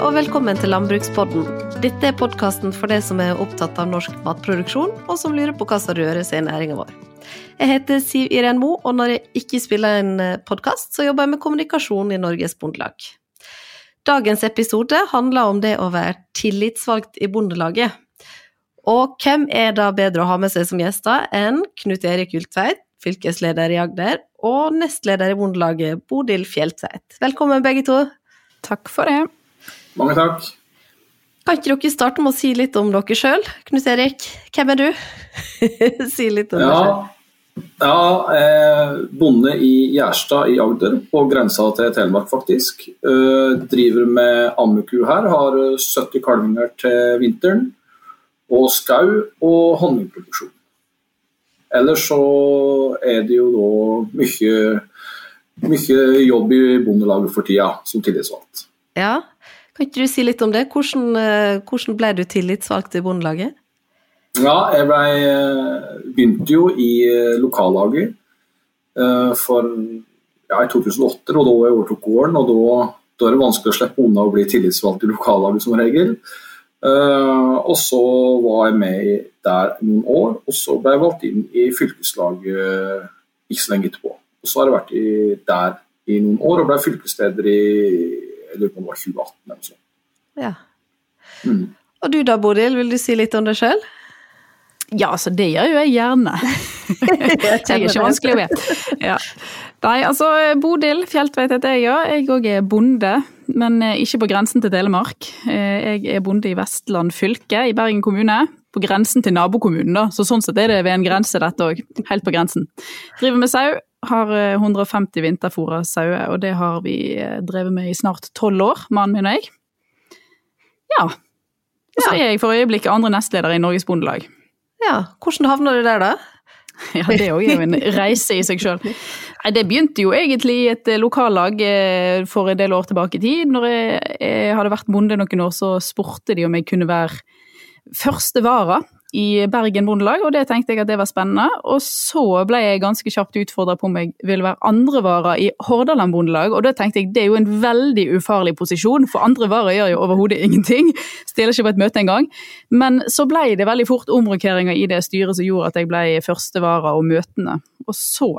Og velkommen til Landbrukspodden. Dette er podkasten for deg som er opptatt av norsk matproduksjon, og som lurer på hva som rører seg i næringa vår. Jeg heter Siv Iren Mo, og når jeg ikke spiller en eh, podkast, så jobber jeg med kommunikasjon i Norges Bondelag. Dagens episode handler om det å være tillitsvalgt i Bondelaget. Og hvem er da bedre å ha med seg som gjester enn Knut Erik Ultveit, fylkesleder i Agder, og nestleder i Bondelaget, Bodil Fjeltveit. Velkommen begge to. Takk for det. Mange takk. Kan ikke dere starte med å si litt om dere sjøl? Knut Erik, hvem er du? si litt om ja, deg sjøl. Ja, eh, bonde i Gjerstad i Agder, på grensa til Telemark faktisk. Eh, driver med ammeku her, har 70 kalvinger til vinteren. Og skau og honningproduksjon. Ellers så er det jo da mye, mye jobb i Bondelaget for tida, som tillitsvalgt. Ja, kan ikke du si litt om det? Hvordan, eh, hvordan ble du tillitsvalgt i Bondelaget? Ja, jeg ble, begynte jo i eh, lokallaget for, ja, i 2008, og da jeg overtok gården. og da, da, er det vanskelig å slippe unna å bli tillitsvalgt i lokallaget som regel. Og så var jeg med der noen år, og så ble jeg valgt inn i fylkeslaget ikke så lenge etterpå. Og så har jeg vært der i noen år og ble fylkesleder i jeg lurer på om det var 2018 eller noe sånt. Ja. Mm. Og du da, Bodil, vil du si litt om deg sjøl? Ja, altså det gjør jo jeg gjerne. jeg er ikke vanskelig å være. Ja. Nei, altså Bodil Fjeltveit heter jeg, ja. Jeg òg er bonde, men eh, ikke på grensen til Telemark. Eh, jeg er bonde i Vestland fylke, i Bergen kommune. På grensen til nabokommunen, da. Så sånn sett er det ved en grense, dette òg. Helt på grensen. Driver med sau. Har 150 vinterfôra sauer, og det har vi eh, drevet med i snart tolv år, mannen min og jeg. Ja. Og så er jeg for øyeblikket andre nestleder i Norges Bondelag. Ja, hvordan havna du der, da? Ja, det er jo en reise i seg sjøl. Det begynte jo egentlig i et lokallag eh, for en del år tilbake i tid. Når jeg, jeg hadde vært bonde noen år, så spurte de om jeg kunne være første vara i Bergen Bondelag, og det tenkte jeg at det var spennende. Og så ble jeg ganske kjapt utfordra på om jeg ville være andrevara i Hordaland Bondelag, og da tenkte jeg det er jo en veldig ufarlig posisjon, for andrevara gjør jo overhodet ingenting. Stiller ikke på et møte engang. Men så ble det veldig fort omrokeringer i det styret som gjorde at jeg ble førstevara og møtende. Og så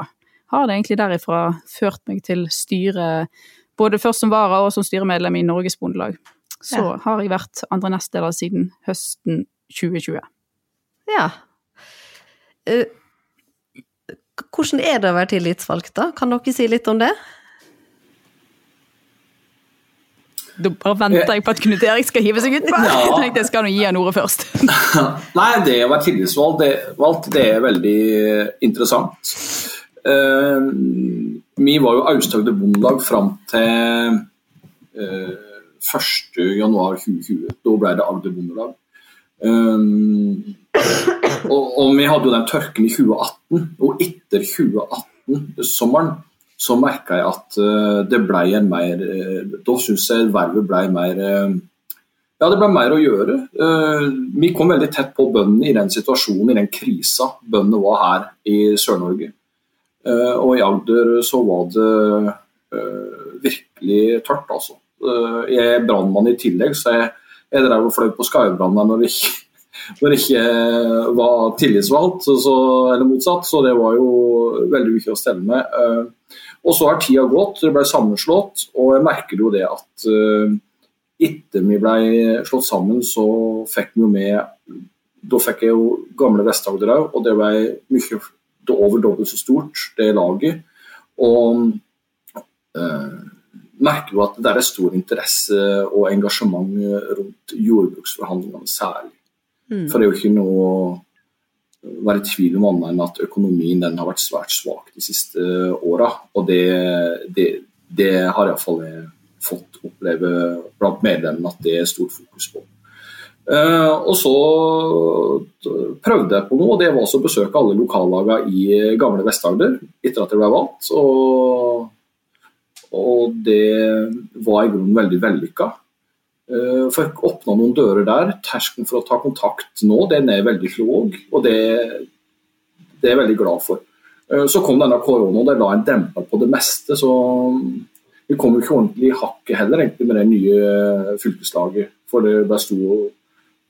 har det egentlig derifra ført meg til styret, både først som vara og som styremedlem i Norges Bondelag. Så ja. har jeg vært andre nestleder siden høsten 2020. Ja. Uh, hvordan er det å være tillitsvalgt, da? Kan dere si litt om det? Da bare venter jeg på at Knut Erik skal hive seg ut. Ja. Jeg tenkte jeg skal gi han ordet først. Nei, det å være tillitsvalgt, det, valgt, det er veldig interessant. Uh, vi var jo Aust-Agder Bondelag fram til uh, 1.1.2020. Da ble det Agder Bondelag. Um, og, og, vi hadde jo den tørken i 2018, og etter 2018-sommeren så merka jeg at uh, det ble en mer uh, Da syns jeg vervet ble mer uh, Ja, det ble mer å gjøre. vi kom veldig tett på bøndene i den situasjonen, i den krisa bøndene var her i Sør-Norge. og i Agder så var det virkelig tørt, altså. jeg er brannmann i tillegg, så jeg jeg drev og fløy på Skaubrannen når, når det ikke var tillitsvalgt, så, eller motsatt. Så det var jo veldig mye å stelle med. Eh, og så har tida gått, det ble sammenslått, og jeg merker jo det at uh, etter vi ble slått sammen, så fikk vi jo med Da fikk jeg jo gamle Vest-Agder òg, og det ble mye over dobbelt så stort, det laget. Og merker jo at det er stor interesse og engasjement rundt jordbruksforhandlingene særlig. Mm. For det er jo ikke noe å være i tvil om annet enn at økonomien den har vært svært svak de siste åra. Og det, det, det har iallfall jeg fått oppleve blant medlemmene at det er stort fokus på. Uh, og så prøvde jeg på noe, og det var å besøke alle lokallagene i gamle Vest-Agder etter at jeg ble valgt. Og og det var i grunnen veldig vellykka. Uh, Fikk åpna noen dører der. Terskelen for å ta kontakt nå den er veldig låg, og det, det, er jeg veldig glad for. Uh, så kom denne korona og det la en demper på det meste. så Vi kom ikke ordentlig i hakket heller egentlig med det nye fylkeslaget. For det, der sto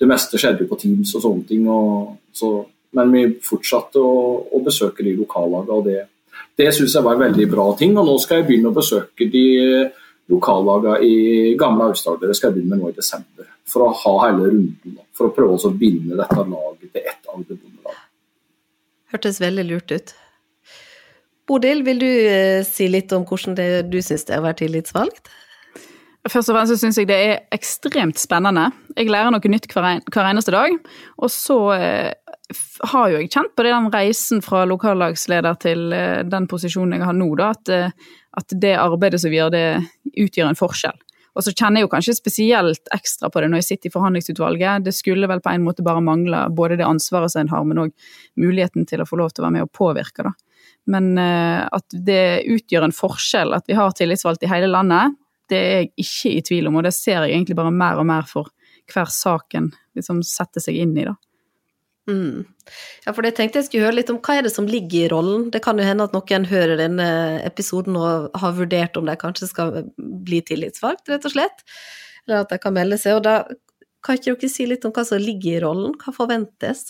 det meste skjedde på Teams og sånne ting. Og, så, men vi fortsatte å, å besøke de lokallagene, og det, det syns jeg var en veldig bra ting. Og nå skal jeg begynne å besøke de lokallagene i gamle Aust-Agder. Det skal jeg begynne med nå i desember. For å ha hele runden. For å prøve å binde dette laget til ett Agder-bondelag. Hørtes veldig lurt ut. Bodil, vil du eh, si litt om hvordan det, du syns det å være tillitsvalgt? Først og fremst syns jeg det er ekstremt spennende. Jeg lærer noe nytt hver, hver eneste dag. Og så eh, har jo jeg kjent på den reisen fra lokallagsleder til eh, den posisjonen jeg har nå, da, at, eh, at, det arbeidet som vi gjør, det utgjør en forskjell. Og så kjenner jeg jo kanskje spesielt ekstra på det når jeg sitter i forhandlingsutvalget. Det skulle vel på en måte bare mangle både det ansvaret som en har, men òg muligheten til å få lov til å være med og påvirke, da. Men uh, at det utgjør en forskjell at vi har tillitsvalgte i hele landet, det er jeg ikke i tvil om, og det ser jeg egentlig bare mer og mer for hver saken liksom setter seg inn i, da. Mm. Ja, for jeg tenkte jeg skulle høre litt om hva er det som ligger i rollen. Det kan jo hende at noen hører denne episoden og har vurdert om de kanskje skal bli tillitsvalgt, rett og slett. Eller at de kan melde seg. Og da kan ikke dere si litt om hva som ligger i rollen? Hva forventes?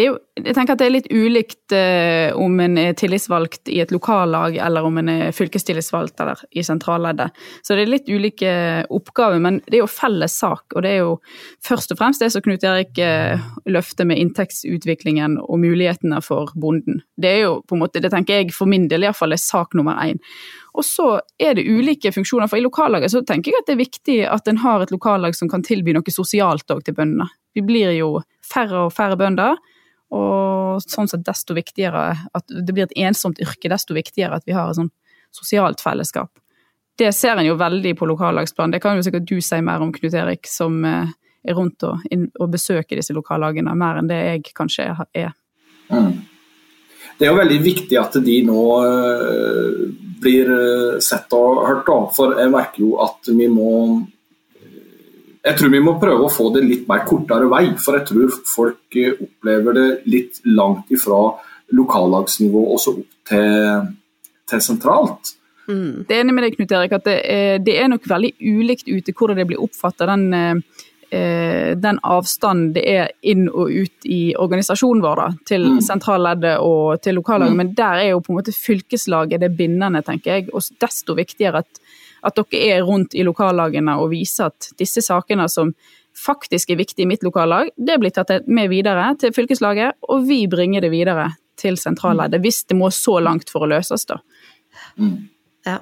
Jo, jeg tenker at det er litt ulikt eh, om en er tillitsvalgt i et lokallag eller om en er fylkestillitsvalgt eller i sentralleddet. Så det er litt ulike oppgaver, men det er jo felles sak. Og det er jo først og fremst det som Knut Erik eh, løfter med inntektsutviklingen og mulighetene for bonden. Det er jo på en måte, det tenker jeg for min del iallfall er sak nummer én. Og så er det ulike funksjoner, for i lokallaget så tenker jeg at det er viktig at en har et lokallag som kan tilby noe sosialt òg til bøndene. Vi blir jo færre og færre bønder. Og sånn sett desto viktigere at det blir et ensomt yrke, desto viktigere at vi har et sånn sosialt fellesskap. Det ser en jo veldig på lokallagsplan. Det kan jo sikkert du si mer om, Knut Erik, som eh, er rundt og, og besøker disse lokallagene, mer enn det jeg kanskje er. Mm. Det er jo veldig viktig at de nå uh, blir eh, sett og hørt, da. For jeg merker jo at vi må jeg tror vi må prøve å få det litt mer kortere vei, for jeg tror folk eh, opplever det litt langt ifra lokallagsnivå og så opp til, til sentralt. Mm. Det er enig med deg, Knut Erik, at det er, det er nok veldig ulikt ute hvordan det blir oppfatta, den, eh, den avstanden det er inn og ut i organisasjonen vår, da, til mm. sentralleddet og til lokallaget. Mm. Men der er jo på en måte fylkeslaget det bindende, tenker jeg. Og desto viktigere at at dere er rundt i lokallagene og viser at disse sakene som faktisk er viktige i mitt lokallag, det blir tatt med videre til fylkeslaget, og vi bringer det videre til sentralleddet, hvis det må så langt for å løses, da. Mm. Ja.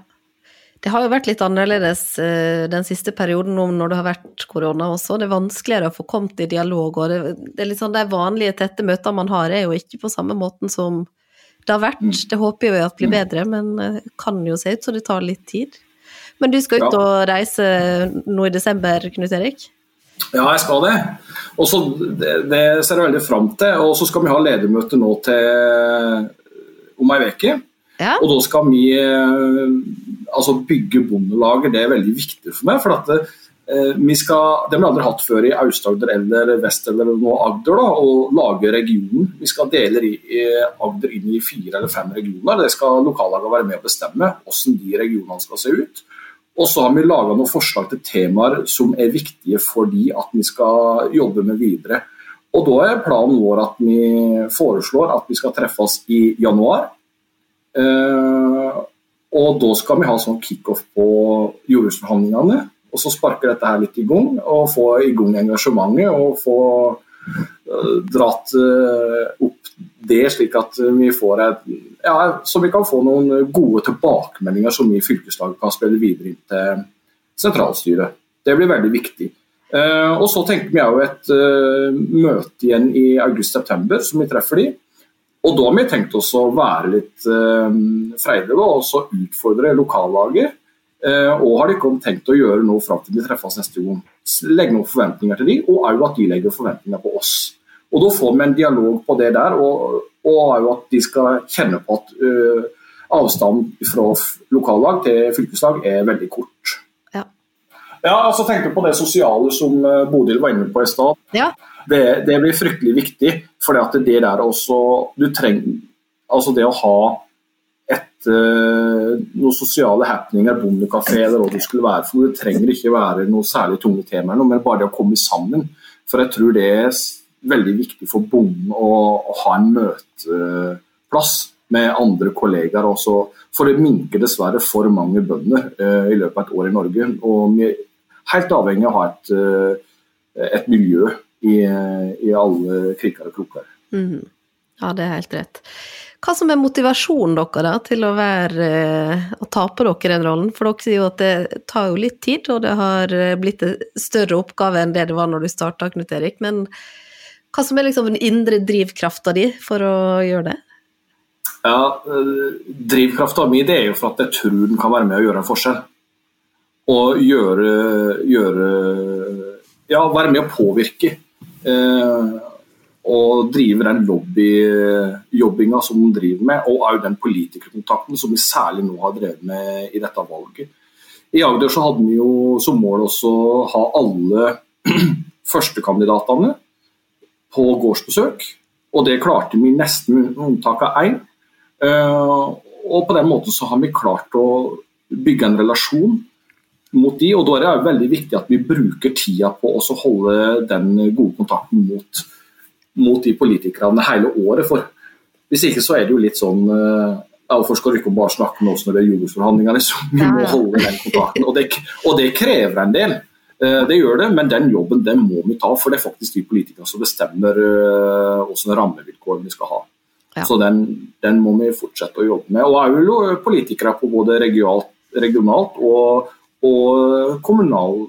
Det har jo vært litt annerledes uh, den siste perioden nå når det har vært korona også. Det er vanskeligere å få kommet i dialog, og det, det er litt sånn de vanlige tette møtene man har, er jo ikke på samme måten som det har vært. Mm. Det håper vi at blir mm. bedre, men det uh, kan jo se ut som det tar litt tid. Men du skal ut ja. og reise nå i desember, Knut Erik? Ja, jeg skal det. Og så, det, det ser jeg veldig fram til. Og så skal vi ha ledermøte nå til om ei uke. Ja. Og da skal vi eh, altså bygge bondelaget. Det er veldig viktig for meg. for at det, eh, vi skal, Det har vi aldri hatt før i Aust-Agder eller Vest eller nå Agder. da, Å lage regionen. Vi skal dele Agder inn i fire eller fem regioner. Det skal lokallagene være med å bestemme hvordan de regionene skal se ut. Og så har vi laga noen forslag til temaer som er viktige for de at vi skal jobbe med videre. Og Da er planen vår at vi foreslår at vi skal treffes i januar. Eh, og Da skal vi ha sånn kickoff på jordbruksforhandlingene. Og så sparker dette her litt i gang, og få i gang engasjementet. Og få dratt uh, opp det, slik at vi får et ja, så vi kan få noen gode tilbakemeldinger som vi i fylkeslaget kan spille videre inn til sentralstyret. Det blir veldig viktig. Uh, og Så tenker vi jo et møte igjen i august-september, som vi treffer de. Og Da har vi tenkt oss å være litt freidige og utfordre lokallaget. og har de ikke tenkt å gjøre noe fram til vi treffes neste gang. Legge noen forventninger til de, og òg at de legger forventninger på oss. Og Da får vi en dialog på det der, og, og at de skal kjenne på at uh, avstanden fra lokallag til fylkeslag er veldig kort. Ja, ja altså Tenk på det sosiale som uh, Bodil var inne på i stad. Ja. Det, det, blir fryktelig viktig, for det der også Du trenger Altså det å ha et uh, noen sosiale happeninger, bondekafé eller hva det skulle være. for Det trenger ikke være noe særlig tunge temaer, men bare det å komme sammen. For jeg tror det er veldig viktig for bonden å, å ha en møteplass med andre kollegaer også. For det minker dessverre for mange bønder uh, i løpet av et år i Norge. Og vi er helt avhengig av å ha et, uh, et miljø i, i, alle kriker og kroker. Mm. Ja, det er helt rett. Hva som er motivasjonen deres da, til å, være, eh, å ta på dere den rollen? For dere sier jo at det tar jo litt tid, og det har blitt en større oppgave enn det det var når du starta, Knut Erik. Men hva som er liksom den indre drivkrafta di for å gjøre det? Ja, eh, Drivkrafta mi er jo for at jeg tror den kan være med å gjøre en forskjell. Og gjøre, gjøre Ja, være med å påvirke. Eh, og drive den lobbyjobbinga som den driver med, og òg den politikerkontakten som vi særlig nå har drevet med i dette valget. I Agder så hadde vi jo som mål også å ha alle førstekandidatene på gårdsbesøk. Og det klarte vi nesten med unntak av én. Eh, og på den måten så har vi klart å bygge en relasjon mot de, og da er det veldig viktig at vi bruker tida på å holde den gode kontakten mot, mot de politikerne hele året. For hvis ikke så er det jo litt sånn eh, Hvorfor skal du ikke bare snakke med oss når det er jordbruksforhandlinger? Så vi må holde den kontakten. Og det, og det krever en del. Eh, det gjør det, men den jobben den må vi ta. For det er faktisk de politikerne som bestemmer hvilke rammevilkår vi skal ha. Ja. Så den, den, må vi fortsette å jobbe med. Og òg politikere på både regionalt, regionalt og, og kommunal,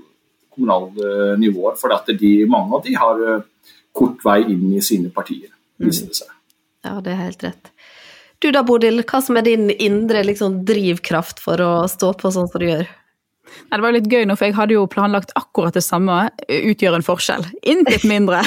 kommunal eh, nivåer. For at de, mange av de har eh, kort vei inn i sine partier, viser det seg. Ja, det er helt rett. Du da, Bodil, hva som er din indre liksom, drivkraft for å stå på sånn som du gjør? Nei, det var litt gøy nå, for jeg hadde jo planlagt akkurat det samme. Utgjør en forskjell. Intet mindre.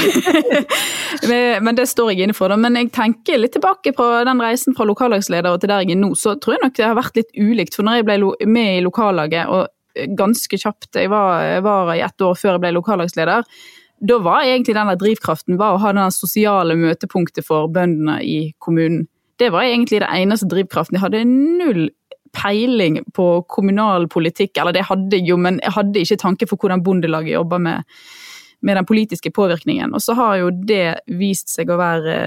men det står jeg inne for. Da. Men jeg tenker litt tilbake på den reisen fra lokallagsleder til der jeg er nå, så tror jeg nok det har vært litt ulikt. For når jeg ble med i lokallaget, og ganske kjapt, jeg var, jeg var i ett år før jeg ble lokallagsleder, da var egentlig denne drivkraften var å ha det sosiale møtepunktet for bøndene i kommunen. Det var egentlig det eneste drivkraften. Jeg hadde null peiling på kommunal politikk, eller det hadde jeg jo, men jeg hadde ikke tanke for hvordan Bondelaget jobber med, med den politiske påvirkningen. Og så har jo det vist seg å være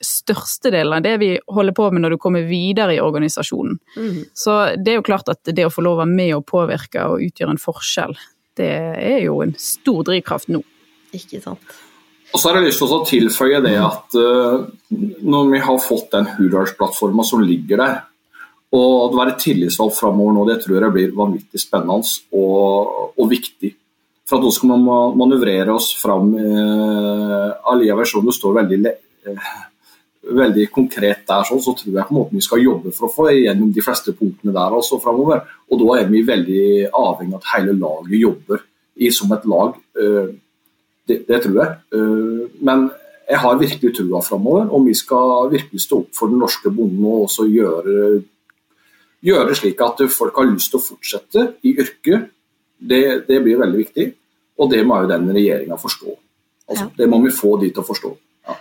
størstedelen av det vi holder på med når du kommer videre i organisasjonen. Mm. Så det er jo klart at det å få lov å være med og påvirke og utgjøre en forskjell, det er jo en stor drivkraft nå. Ikke sant. Og så har jeg lyst til å tilføye det at uh, når vi har fått den Hurdalsplattforma som ligger der, og å være tillitsvalgt framover nå, det tror jeg blir vanvittig spennende og, og viktig. For at nå skal man manøvrere oss fram eh, om det står veldig, eh, veldig konkret der, så, så tror jeg på en måte vi skal jobbe for å få igjennom de fleste punktene der også framover. Og da er vi veldig avhengig av at hele laget jobber i, som et lag. Eh, det, det, tror jeg. Eh, men jeg har virkelig trua framover, og vi skal virkelig stå opp for den norske bonden og også gjøre gjøre det slik at folk har lyst til å fortsette i yrket. Det, det blir veldig viktig, og det må jo den regjeringa forstå. Altså, ja. Det må vi få de til å forstå. Ja.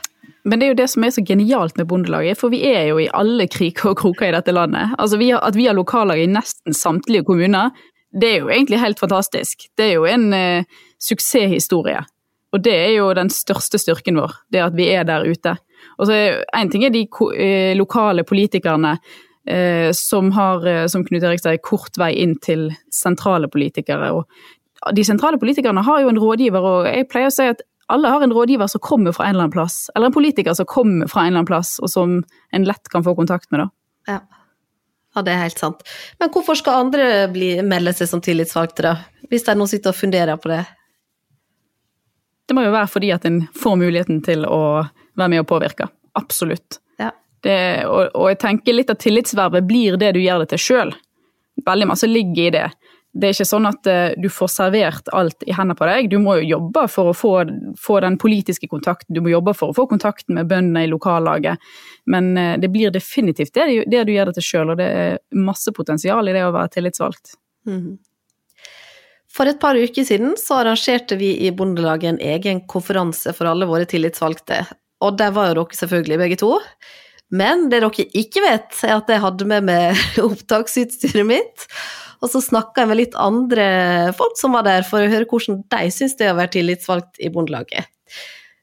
Men det er jo det som er så genialt med Bondelaget, for vi er jo i alle kriker og kroker i dette landet. Altså vi har, At vi har lokallag i nesten samtlige kommuner, det er jo egentlig helt fantastisk. Det er jo en uh, suksesshistorie. Og det er jo den største styrken vår, det at vi er der ute. Og så Én ting er de uh, lokale politikerne eh, som har, eh, som Knut Erik sier, kort vei inn til sentrale politikere. Og de sentrale politikerne har jo en rådgiver, og jeg pleier å si at alle har en rådgiver som kommer fra en eller annen plass, eller en politiker som kommer fra en eller annen plass, og som en lett kan få kontakt med. da. Ja. Ja, det er helt sant. Men hvorfor skal andre bli, melde seg som tillitsvalgte, da? Hvis noen som sitter og funderer på det? Det må jo være fordi at en får muligheten til å være med og påvirke. Absolutt. Det, og, og, jeg tenker litt at tillitsvervet blir det du gjør det til sjøl. Veldig masse ligger i det. Det er ikke sånn at uh, du får servert alt i hendene på deg. Du må jo jobbe for å få, få, den politiske kontakten, du må jobbe for å få kontakten med bøndene i lokallaget. Men uh, det blir definitivt det, det, du gjør det til sjøl, og det er masse potensial i det å være tillitsvalgt. Mm. For et par uker siden så arrangerte vi i Bondelaget en egen konferanse for alle våre tillitsvalgte, og der var jo dere selvfølgelig begge to. Men det dere ikke vet, er at jeg hadde med meg opptaksutstyret mitt. Og så snakka jeg med litt andre folk som var der, for å høre hvordan de syns det er å være tillitsvalgt i Bondelaget.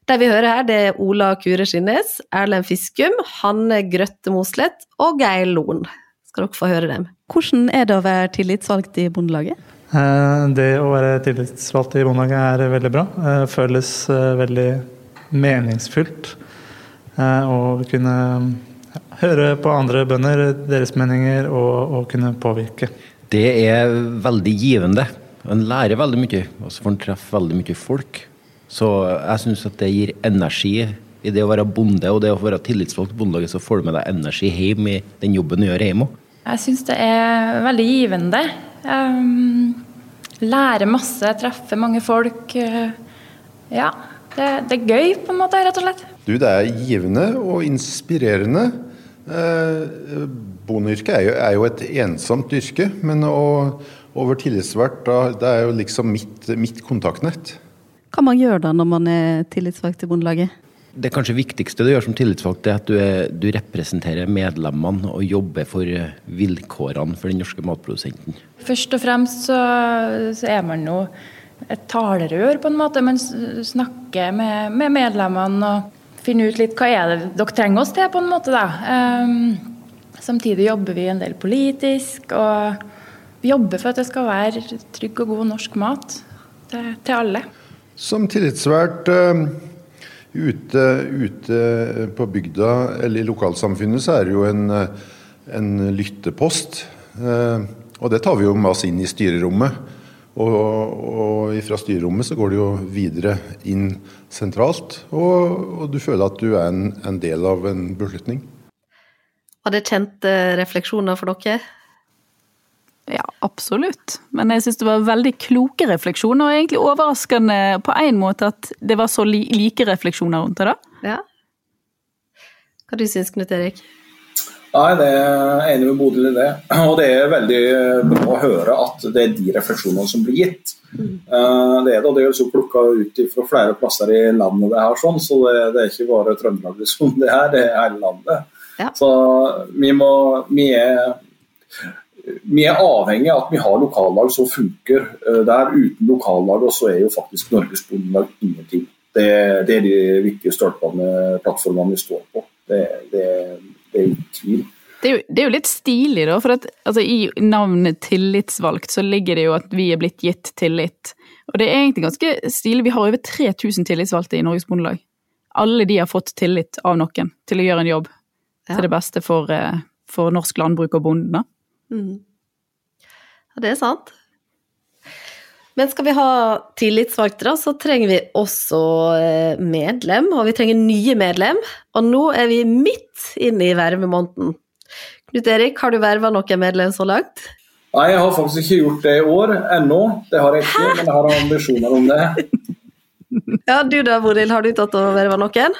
De vi hører her, det er Ola Kure Skinnes, Erlend Fiskum, Hanne Grøtte Mosleth og Geir Lohn. Skal dere få høre dem. Hvordan er det å være tillitsvalgt i Bondelaget? Eh, det å være tillitsvalgt i Bondelaget er veldig bra. Det eh, føles eh, veldig meningsfylt. Å kunne høre på andre bønder, deres meninger, og, og kunne påvirke. Det er veldig givende. En lærer veldig mye, og så får en treffe veldig mye folk. Så jeg syns at det gir energi i det å være bonde og det å være tillitsvalgt til Bondelaget. Så får du med deg energi hjem i den jobben du gjør hjemme òg. Jeg syns det er veldig givende. Um, lære masse, treffe mange folk. Uh, ja, det, det, er gøy på en måte, rett og slett. Du, det er givende og inspirerende. Eh, Bondeyrket er, er, jo et ensomt yrke, men å, over tillitsvalgt, det er jo liksom mitt, mitt kontaktnett. Hva man gjør da når man er tillitsvalgt i Bondelaget? Det kanskje viktigste du gjør som tillitsvalgt, er at du, er, du representerer medlemmene og jobber for eh, vilkårene for den norske matprodusenten. Først og fremst så, så er man jo et talerør, på en måte. Man snakker med, med, medlemmene og finner ut litt hva er det dere trenger oss til, på en måte. da. Um, samtidig jobber vi en del politisk, og vi jobber for at det skal være trygg og god norsk mat til, til alle. Som tillitsvalgt um Ute, ute, på bygda eller i lokalsamfunnet så er det jo en, en lyttepost. Eh, og det tar vi jo med oss inn i styrerommet. Og, og fra styrerommet så går det jo videre inn sentralt. Og, og du føler at du er en, en del av en beslutning. Var det kjente refleksjoner for dere? Ja, absolutt. Men jeg syns det var veldig kloke refleksjoner, og egentlig overraskende på en måte at det var så li like refleksjoner rundt det. da. Ja. Hva du syns Knut Erik? Nei, det er enig med Bodil i det. Og det er veldig bra å høre at det er de refleksjonene som blir gitt. Mm. Eh, det er det, og det er jo plukka ut fra flere plasser i landet, det her, sånn, så det, det er ikke bare Trøndelag som det er, det er hele landet. Ja. Så vi, må, vi er vi er avhengig av at vi har lokallag som funker eh, der. Uten lokallag så er jo faktisk Norges Bondelag ingenting. Det, det, er de viktige stolpene, plattformene vi står på. Det, det, det er tvil. Det er, jo, det er, jo, litt stilig, da. For at, altså, i navnet 'tillitsvalgt' så ligger det jo at vi er blitt gitt tillit. Og det er egentlig ganske stilig. Vi har over 3000 tillitsvalgte i Norges Bondelag. Alle de har fått tillit av noen til å gjøre en jobb ja. til det beste for, eh, for norsk landbruk og bonden. Mm. Ja, det er sant. Men skal vi ha tillitsvalgte, så trenger vi også eh, medlem, og vi trenger nye medlem. Og nå er vi midt inne i vervemåneden. Knut Erik, har du verva noen medlem så langt? Nei, jeg har faktisk ikke gjort det i år ennå. Det har jeg ikke, men jeg har ambisjoner om det. ja, du da, Bodil, har du tatt og verva noen?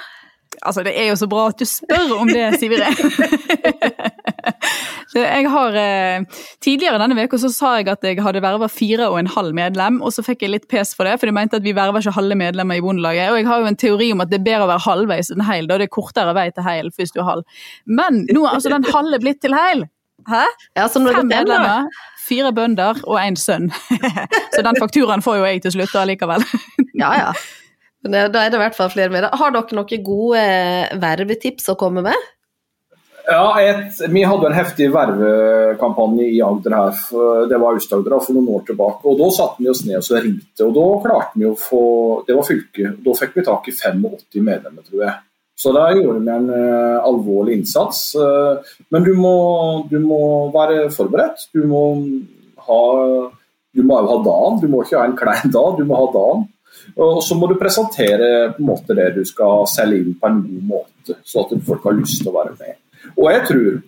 Altså, det er jo så bra at du spør om det, Sivire. jeg har, eh, tidligere denne uka så sa jeg at jeg hadde verva fire og en halv medlem, og så fikk jeg litt pes for det, for de mente at vi verver ikke halve medlemmer i Bondelaget. Og jeg har jo en teori om at det er bedre å være halvveis enn heil, da det er kortere vei til heil hvis du er halv. Men nå er altså den halve blitt til heil. Hæ? Ja, Fem medlemmer, fire bønder og én sønn. så den fakturaen får jo jeg til slutt allikevel. ja, ja. Men da er det i hvert fall flere med. Har dere noen gode eh, vervetips å komme med? Ja, et, Vi hadde en heftig vervekampanje i Agder her, det var Aust-Agder for noen år tilbake. og Da satte vi oss ned og så ringte, og da klarte vi å få Det var fylket. Da fikk vi tak i 85 medlemmer, tror jeg. Så da gjorde vi en uh, alvorlig innsats. Uh, men du må, du må, være forberedt. Du må ha du må ha dagen, du må ikke ha en klein dag, du må ha dagen. Og så må du presentere på en måte det du skal selge inn på en god måte, så at folk har lyst til å være med. Og jeg tror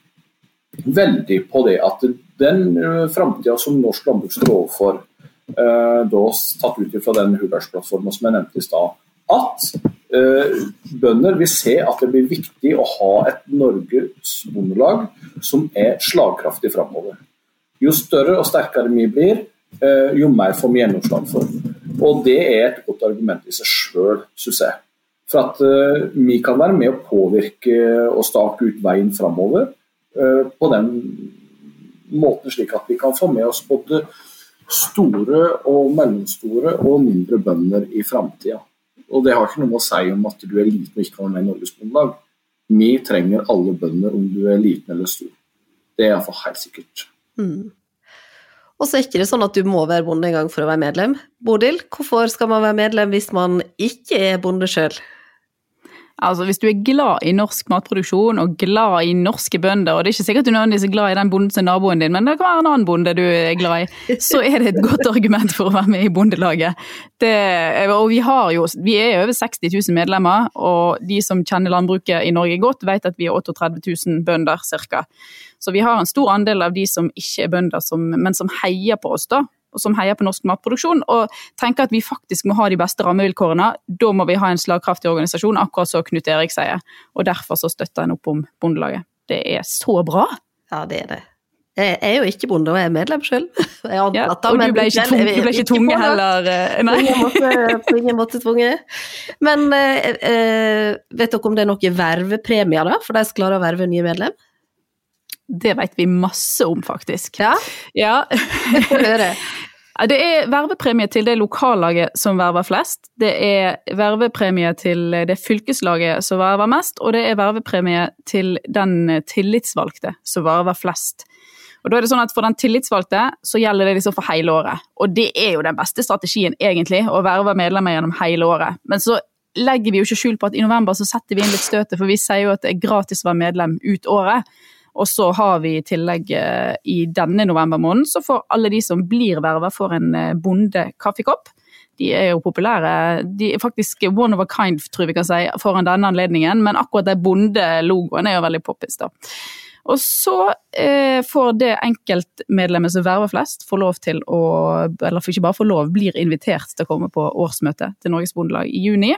veldig på det at den uh, framtida som norsk landbruk står overfor, eh, da tatt ut fra den Hurdalsplattformen som jeg nevnte i stad, at eh, bønder vil se at det blir viktig å ha et Norges Bondelag som er slagkraftig framover. Jo større og sterkere vi blir, eh, jo mer får vi gjennomslag for. Og det er et godt argument i seg sjøl, syns jeg. For at uh, vi kan være med å påvirke og stake ut veien framover uh, på den måten, slik at vi kan få med oss både store og mellomstore og mindre bønder i framtida. Og det har ikke noe å si om at du er liten og ikke kan med i Norges Bondelag. Vi trenger alle bønder, om du er liten eller stor. Det er iallfall helt sikkert. Mm. Og så er ikke det sånn at du må være bonde en gang for å være medlem. Bodil, hvorfor skal man være medlem hvis man ikke er bonde sjøl? Altså, Hvis du er glad i norsk matproduksjon og glad i norske bønder, og det er ikke sikkert du nødvendigvis er glad i den bonden som er naboen din, men det kan være en annen bonde du er glad i, så er det et godt argument for å være med i Bondelaget. Det, og vi, jo, vi er over 60 000 medlemmer, og de som kjenner landbruket i Norge godt, vet at vi er 38 000 bønder ca. Så vi har en stor andel av de som ikke er bønder, som, men som heier på oss. da, som heier på norsk matproduksjon, og tenker at vi faktisk må ha de beste rammevilkårene. Da må vi ha en slagkraftig organisasjon, akkurat som Knut Erik sier. Og derfor så støtter en opp om Bondelaget. Det er så bra! Ja, det er det. Jeg er jo ikke bonde, og jeg er medlem sjøl. Ja, og du ble ikke, tvung, du ble ikke tvunget heller? Eh, nei. På ingen måte, tvunget. Men eh, eh, vet dere om det er noen vervepremier da, for de som klarer å verve nye medlem? Det vet vi masse om, faktisk. Ja? Ja. Jeg får høre. Det er vervepremie til det lokallaget som verver flest. Det er vervepremie til det fylkeslaget som verver mest, og det er vervepremie til den tillitsvalgte som verver flest. Og da er det sånn at For den tillitsvalgte så gjelder det liksom for hele året. Og det er jo den beste strategien, egentlig, å verve medlemmer gjennom hele året. Men så legger vi jo ikke skjul på at i november så setter vi inn litt støtet, for vi sier jo at det er gratis å være medlem ut året. Og så har vi i tillegg eh, i denne novembermåneden, så får alle de som blir verva, får en bondekaffekopp. bonde-kaffekopp. De er jo populære. De er faktisk one of a kind, tror vi kan si, foran denne anledningen. Men akkurat den bonde-logoen er jo veldig poppis, da. Og så eh, får det enkeltmedlemmet som verver flest, få lov til å Eller ikke bare få lov, blir invitert til å komme på årsmøte til Norges Bondelag i juni.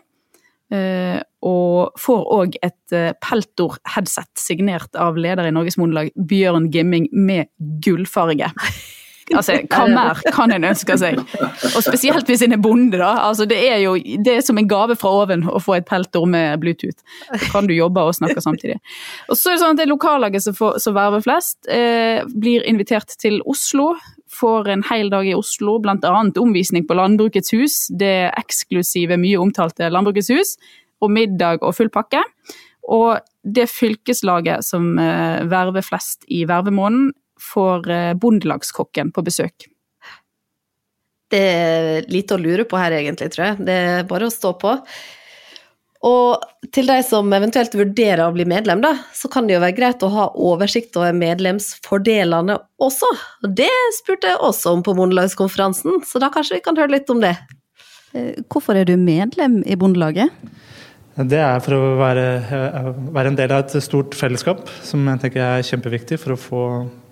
Uh, og får òg et uh, Peltor-headset signert av leder i Norges Bondelag, Bjørn Gimming, med gullfarge. Altså, hva mer kan en ønske seg? Og spesielt hvis en er bonde, da. Altså, det er jo det er som en gave fra oven å få et peltor med Bluetooth. Så kan du jobbe og snakke samtidig. Og så er det sånn at det lokallaget som, får, som verver flest, eh, blir invitert til Oslo får en hel dag i Oslo, bl.a. omvisning på Landbrukets hus, det eksklusive, mye omtalte Landbrukets hus, og middag og full pakke. Og det fylkeslaget som uh, verver flest i vervemåneden, får uh, bondelagskokken på besøk. Det er lite å lure på her, egentlig, tror jeg. Det er bare å stå på. Og til de som eventuelt vurderer å bli medlem, da, så kan det jo være greit å ha oversikt over medlemsfordelene også. Og det spurte jeg også om på Bondelagskonferansen, så da kanskje vi kan høre litt om det. Eh, hvorfor er du medlem i Bondelaget? Det er for å være, eh, være, en del av et stort fellesskap, som jeg tenker er kjempeviktig for å få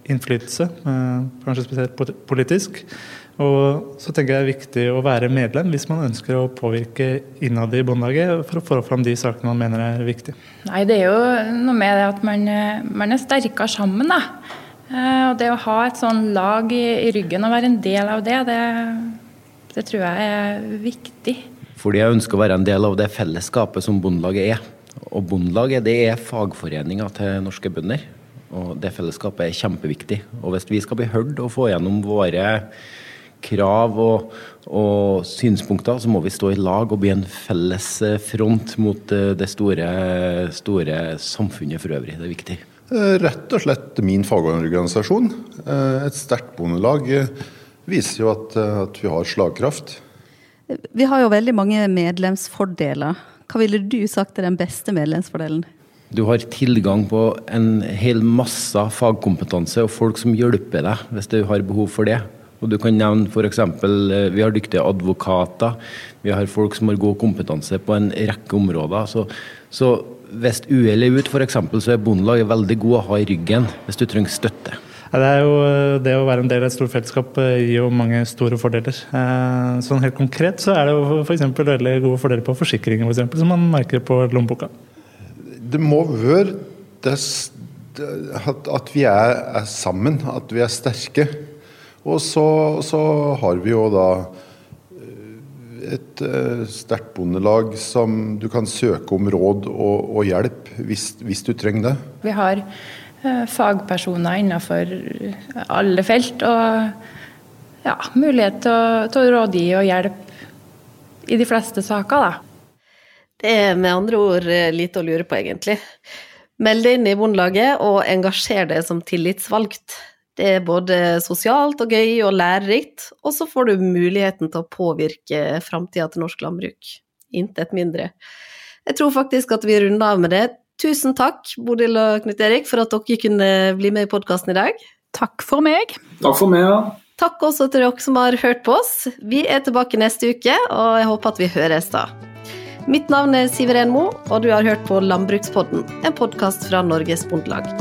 innflytelse, eh, kanskje spesielt politisk. Og så tenker jeg det er viktig å være medlem hvis man ønsker å påvirke innad i Bondelaget for å få fram de sakene man mener er viktige. Nei, Det er jo noe med det at man, man er sterkere sammen. da. Eh, og Det å ha et sånn lag i, i ryggen og være en del av det, det, det tror jeg er viktig. Fordi jeg ønsker å være en del av det fellesskapet som Bondelaget er. Og Bondelaget det er fagforeninga til norske bønder. Og det fellesskapet er kjempeviktig. Og hvis vi skal bli hørt og få gjennom våre krav og, og, synspunkter, så må vi stå i lag og bli en felles eh, front mot eh, det store, store samfunnet for øvrig. Det er viktig. Eh, rett og slett min fagorganisasjon. Et sterkt bondelag viser jo at, at vi har slagkraft. Vi har jo veldig mange medlemsfordeler. Hva ville du sagt er den beste medlemsfordelen? Du har tilgang på en hel masse fagkompetanse og folk som hjelper deg hvis du har behov for det. Og du kan nevne f.eks. Eh, vi har dyktige advokater. Vi har folk som har god kompetanse på en rekke områder. Så, så hvis uhellet er ute, f.eks., så er Bondelaget veldig god å ha i ryggen hvis du trenger støtte. Ja, det, er jo, eh, det å være en del av et stort fellesskap eh, gir jo mange store fordeler. Sånn helt konkret så er det jo f.eks. veldig gode fordeler på forsikringer, for eksempel, som man merker på lommeboka. Det må være at vi er, er sammen, at vi er sterke. Og så, så, har vi jo da eh, et uh, sterkt bondelag som du kan søke om råd og, og hjelp hvis, hvis, du trenger det. Vi har uh, fagpersoner innenfor alle felt, og ja, mulighet til å, til å rådgi og hjelpe i de fleste saker, da. Det er med andre ord lite å lure på, egentlig. Meld deg inn i Bondelaget og engasjer deg som tillitsvalgt. Det er både sosialt og gøy og lærerikt, og så får du muligheten til å påvirke framtida til norsk landbruk. Intet mindre. Jeg tror faktisk at vi runder av med det. Tusen takk, Bodil og Knut Erik, for at dere kunne bli med i podkasten i dag. Takk for meg. Takk for meg, ja. Takk også til dere som har hørt på oss. Vi er tilbake neste uke, og jeg håper at vi høres da. Mitt navn er Siveren Mo, og du har hørt på Landbrukspodden, en podkast fra Norges Bondelag.